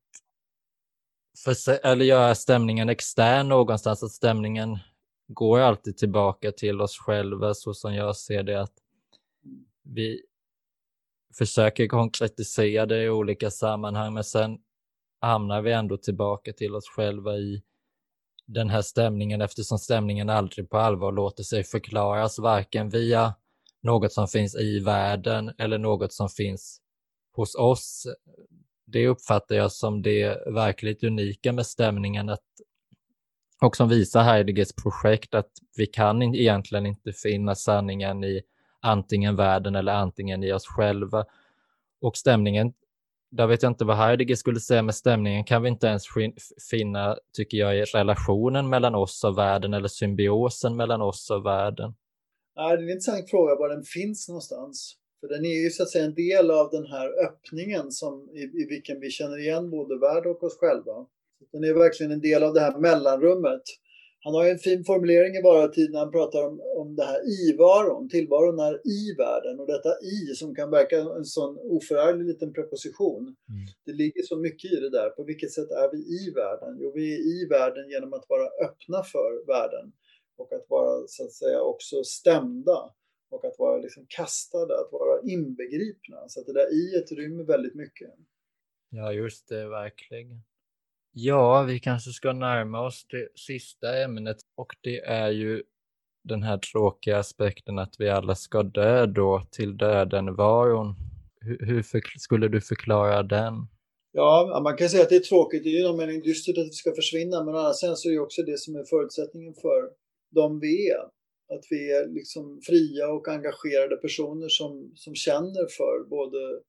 för, eller göra stämningen extern någonstans, att stämningen går alltid tillbaka till oss själva så som jag ser det, att vi försöker konkretisera det i olika sammanhang, men sen hamnar vi ändå tillbaka till oss själva i den här stämningen eftersom stämningen aldrig på allvar låter sig förklaras varken via något som finns i världen eller något som finns hos oss. Det uppfattar jag som det verkligt unika med stämningen att, och som visar Heideggers projekt att vi kan egentligen inte finna sanningen i antingen världen eller antingen i oss själva. Och stämningen där vet jag inte vad Heidegger skulle säga med stämningen kan vi inte ens finna, tycker jag, i relationen mellan oss och världen eller symbiosen mellan oss och världen. Nej, det är en intressant fråga var den finns någonstans. För den är ju så att säga en del av den här öppningen som, i, i vilken vi känner igen både värld och oss själva. Den är verkligen en del av det här mellanrummet han har ju en fin formulering i bara tid när han pratar om, om det här i-varon, tillvaron är i världen och detta i som kan verka en sån oförarglig liten preposition. Mm. Det ligger så mycket i det där. På vilket sätt är vi i världen? Jo, vi är i världen genom att vara öppna för världen och att vara så att säga också stämda och att vara liksom kastade, att vara inbegripna. Så att det där i ett rymmer väldigt mycket. Ja, just det, verkligen. Ja, vi kanske ska närma oss det sista ämnet och det är ju den här tråkiga aspekten att vi alla ska dö då till döden-varon. Hur, hur skulle du förklara den? Ja, man kan säga att det är tråkigt. Det är ju någon mening dystert att vi ska försvinna, men annars så är det också det som är förutsättningen för de vi är. Att vi är liksom fria och engagerade personer som, som känner för både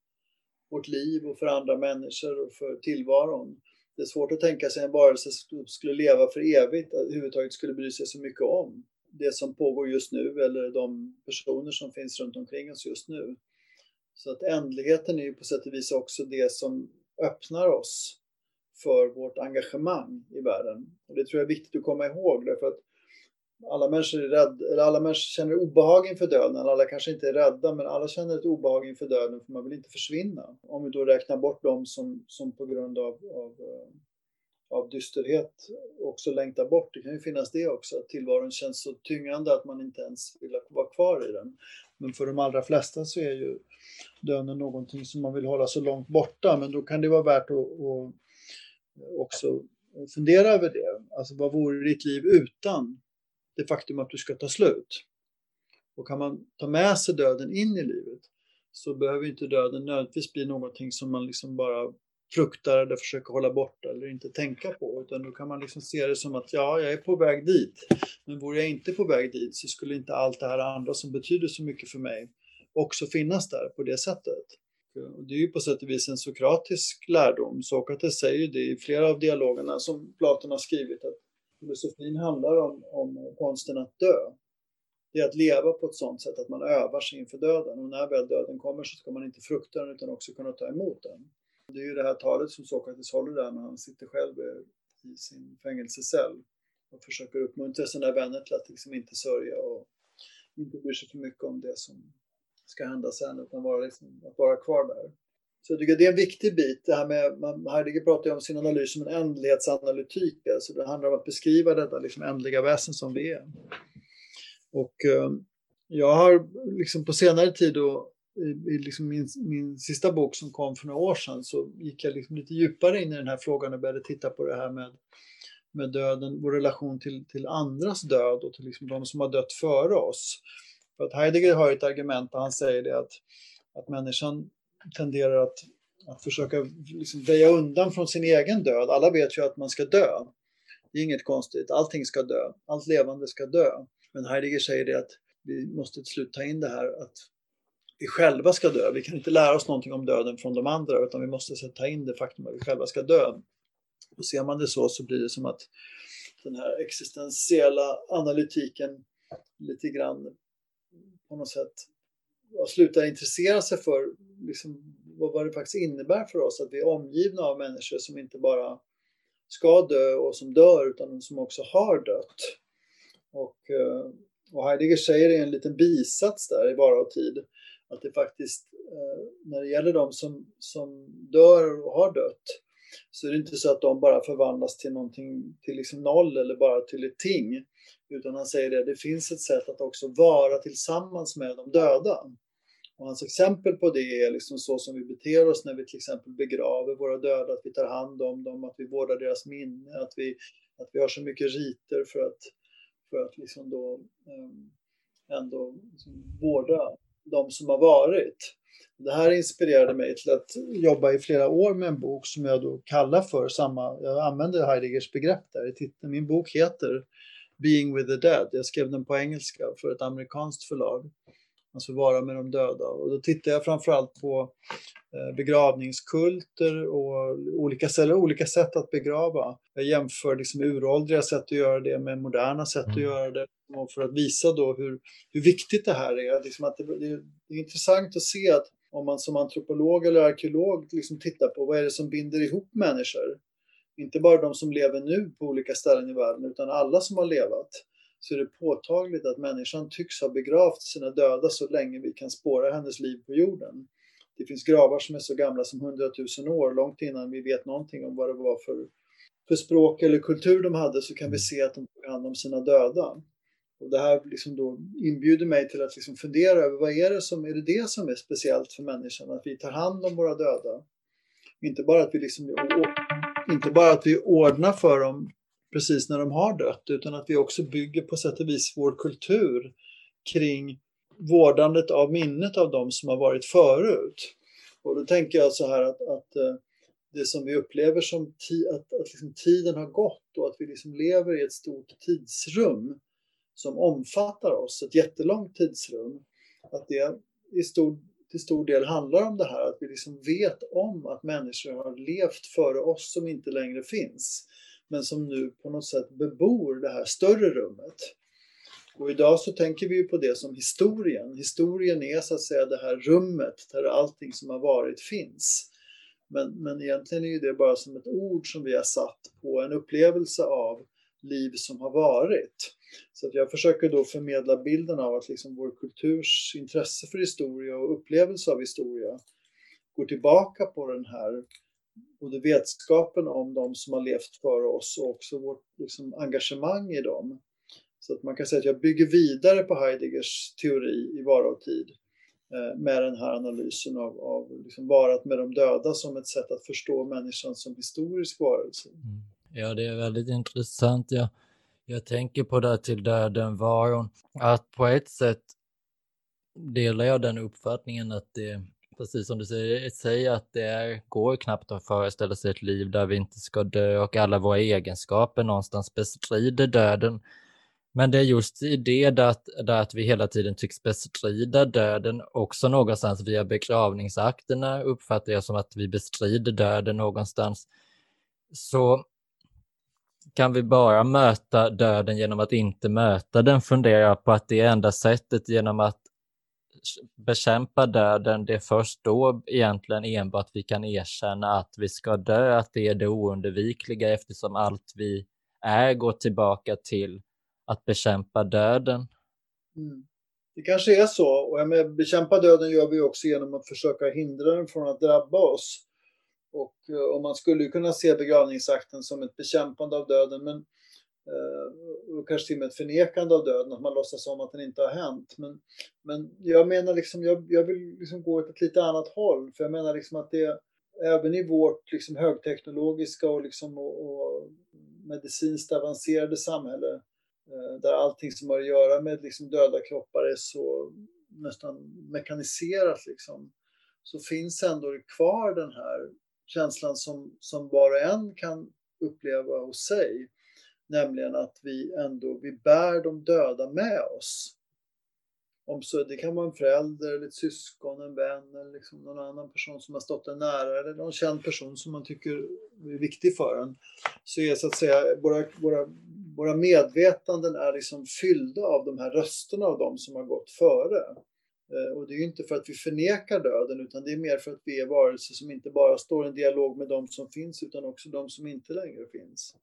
vårt liv och för andra människor och för tillvaron det är svårt att tänka sig en varelse som skulle leva för evigt, att överhuvudtaget skulle bry sig så mycket om det som pågår just nu eller de personer som finns runt omkring oss just nu. Så att ändligheten är ju på sätt och vis också det som öppnar oss för vårt engagemang i världen. Och det tror jag är viktigt att komma ihåg därför att alla människor, är rädda, eller alla människor känner obehag inför döden. Alla kanske inte är rädda, men alla känner ett obehag inför döden för man vill inte försvinna. Om vi då räknar bort dem som, som på grund av, av, eh, av dysterhet också längtar bort. Det kan ju finnas det också, att tillvaron känns så tyngande att man inte ens vill vara kvar i den. Men för de allra flesta så är ju döden någonting som man vill hålla så långt borta. Men då kan det vara värt att, att också fundera över det. Alltså vad vore ditt liv utan det faktum att du ska ta slut. Och kan man ta med sig döden in i livet så behöver inte döden nödvändigtvis bli någonting som man liksom bara fruktar eller försöker hålla borta eller inte tänka på. Utan då kan man liksom se det som att ja, jag är på väg dit. Men vore jag inte på väg dit så skulle inte allt det här andra som betyder så mycket för mig också finnas där på det sättet. Det är ju på sätt och vis en sokratisk lärdom. Sokrates säger ju det i flera av dialogerna som Platon har skrivit att filosofin handlar om, om konsten att dö. Det är att leva på ett sådant sätt att man övar sig inför döden och när väl döden kommer så ska man inte frukta den utan också kunna ta emot den. Det är ju det här talet som Sokrates håller där när han sitter själv i sin fängelsecell och försöker uppmuntra sina vänner till att liksom inte sörja och inte bry sig för mycket om det som ska hända sen utan vara liksom, att vara kvar där. Så jag tycker det är en viktig bit. Det här med, Heidegger pratar ju om sin analys som en ändlighetsanalytik. Alltså det handlar om att beskriva detta liksom ändliga väsen som vi är. Och eh, jag har liksom på senare tid då, i, i liksom min, min sista bok som kom för några år sedan så gick jag liksom lite djupare in i den här frågan och började titta på det här med, med döden, vår relation till, till andras död och till liksom de som har dött före oss. För att Heidegger har ett argument där han säger det att, att människan tenderar att, att försöka liksom väja undan från sin egen död. Alla vet ju att man ska dö. Det är inget konstigt, allting ska dö, allt levande ska dö. Men Heidegger säger det att vi måste till slut ta in det här att, vi själva ska dö. Vi kan inte lära oss någonting om döden från de andra utan vi måste ta in det faktum att vi själva ska dö. Och ser man det så så blir det som att den här existentiella analytiken lite grann på något sätt och slutar intressera sig för liksom, vad, det faktiskt innebär för oss att vi är omgivna av människor som inte bara ska dö och som dör utan som också har dött. Och, eh, och Heidegger säger i en liten bisats där i Vara och tid att det faktiskt eh, när det gäller de som, som dör och har dött så är det inte så att de bara förvandlas till någonting, till liksom noll eller bara till ett ting. Utan han säger det, det finns ett sätt att också vara tillsammans med de döda. Och hans exempel på det är liksom så som vi beter oss när vi till exempel begraver våra döda, att vi tar hand om dem, att vi vårdar deras minne, att vi, att vi har så mycket riter för att, för att liksom då, um, ändå liksom vårda de som har varit. Det här inspirerade mig till att jobba i flera år med en bok som jag då kallar för samma, jag använder Heideggers begrepp där i titeln. Min bok heter Being with the Dead. Jag skrev den på engelska för ett amerikanskt förlag. Alltså vara med de döda. Och då tittar jag framförallt på eh, begravningskulter och olika, eller olika sätt att begrava. Jag jämför liksom uråldriga sätt att göra det med moderna sätt att mm. göra det. Och för att visa då hur, hur viktigt det här är. Liksom att det, det, det är intressant att se att om man som antropolog eller arkeolog liksom tittar på vad är det som binder ihop människor. Inte bara de som lever nu på olika ställen i världen utan alla som har levat så är det påtagligt att människan tycks ha begravt sina döda så länge vi kan spåra hennes liv på jorden. Det finns gravar som är så gamla som hundratusen år, långt innan vi vet någonting om vad det var för, för språk eller kultur de hade så kan vi se att de tog hand om sina döda. Och det här liksom då inbjuder mig till att liksom fundera över vad är det som är det, det som är speciellt för människan, att vi tar hand om våra döda. Inte bara att vi, liksom, inte bara att vi ordnar för dem precis när de har dött, utan att vi också bygger på sätt och vis vår kultur kring vårdandet av minnet av de som har varit förut. Och då tänker jag så här att, att eh, det som vi upplever som ti att, att liksom tiden har gått och att vi liksom lever i ett stort tidsrum som omfattar oss, ett jättelångt tidsrum, att det i stor, till stor del handlar om det här att vi liksom vet om att människor har levt före oss som inte längre finns, men som nu på något sätt bebor det här större rummet. Och idag så tänker vi ju på det som historien. Historien är så att säga det här rummet där allting som har varit finns. Men, men egentligen är ju det bara som ett ord som vi har satt på en upplevelse av liv som har varit. Så att jag försöker då förmedla bilden av att liksom vår kulturs intresse för historia och upplevelse av historia går tillbaka på den här både vetskapen om de som har levt före oss och också vårt liksom, engagemang i dem. Så att man kan säga att jag bygger vidare på Heideggers teori i Vara och tid eh, med den här analysen av, av liksom varat med de döda som ett sätt att förstå människan som historisk varelse. Mm. Ja, det är väldigt intressant. Jag, jag tänker på det till döden varon, att på ett sätt delar jag den uppfattningen att det, precis som du säger, säger att det är, går knappt att föreställa sig ett liv där vi inte ska dö och alla våra egenskaper någonstans bestrider döden. Men det är just i det där, där att vi hela tiden tycks bestrida döden, också någonstans via begravningsakterna uppfattar jag som att vi bestrider döden någonstans. Så kan vi bara möta döden genom att inte möta den funderar jag på att det är enda sättet genom att bekämpa döden, det är först då egentligen enbart vi kan erkänna att vi ska dö, att det är det oundvikliga eftersom allt vi är går tillbaka till att bekämpa döden. Mm. Det kanske är så, och jag menar, bekämpa döden gör vi också genom att försöka hindra den från att drabba oss. Och, eh, och man skulle kunna se begravningsakten som ett bekämpande av döden, men Eh, och kanske till och med ett förnekande av döden, att man låtsas som att den inte har hänt. Men, men jag menar liksom, jag, jag vill liksom gå åt ett lite annat håll, för jag menar liksom att det även i vårt liksom högteknologiska och, liksom och, och medicinskt avancerade samhälle, eh, där allting som har att göra med liksom döda kroppar är så nästan mekaniserat, liksom, så finns ändå kvar den här känslan som, som var och en kan uppleva hos sig. Nämligen att vi ändå vi bär de döda med oss. om så, det kan vara en förälder, eller ett syskon, en vän eller liksom någon annan person som har stått en nära eller någon känd person som man tycker är viktig för en. Så är så att säga våra, våra, våra medvetanden är liksom fyllda av de här rösterna av de som har gått före. Eh, och det är ju inte för att vi förnekar döden utan det är mer för att vi är varelser som inte bara står i en dialog med de som finns utan också de som inte längre finns.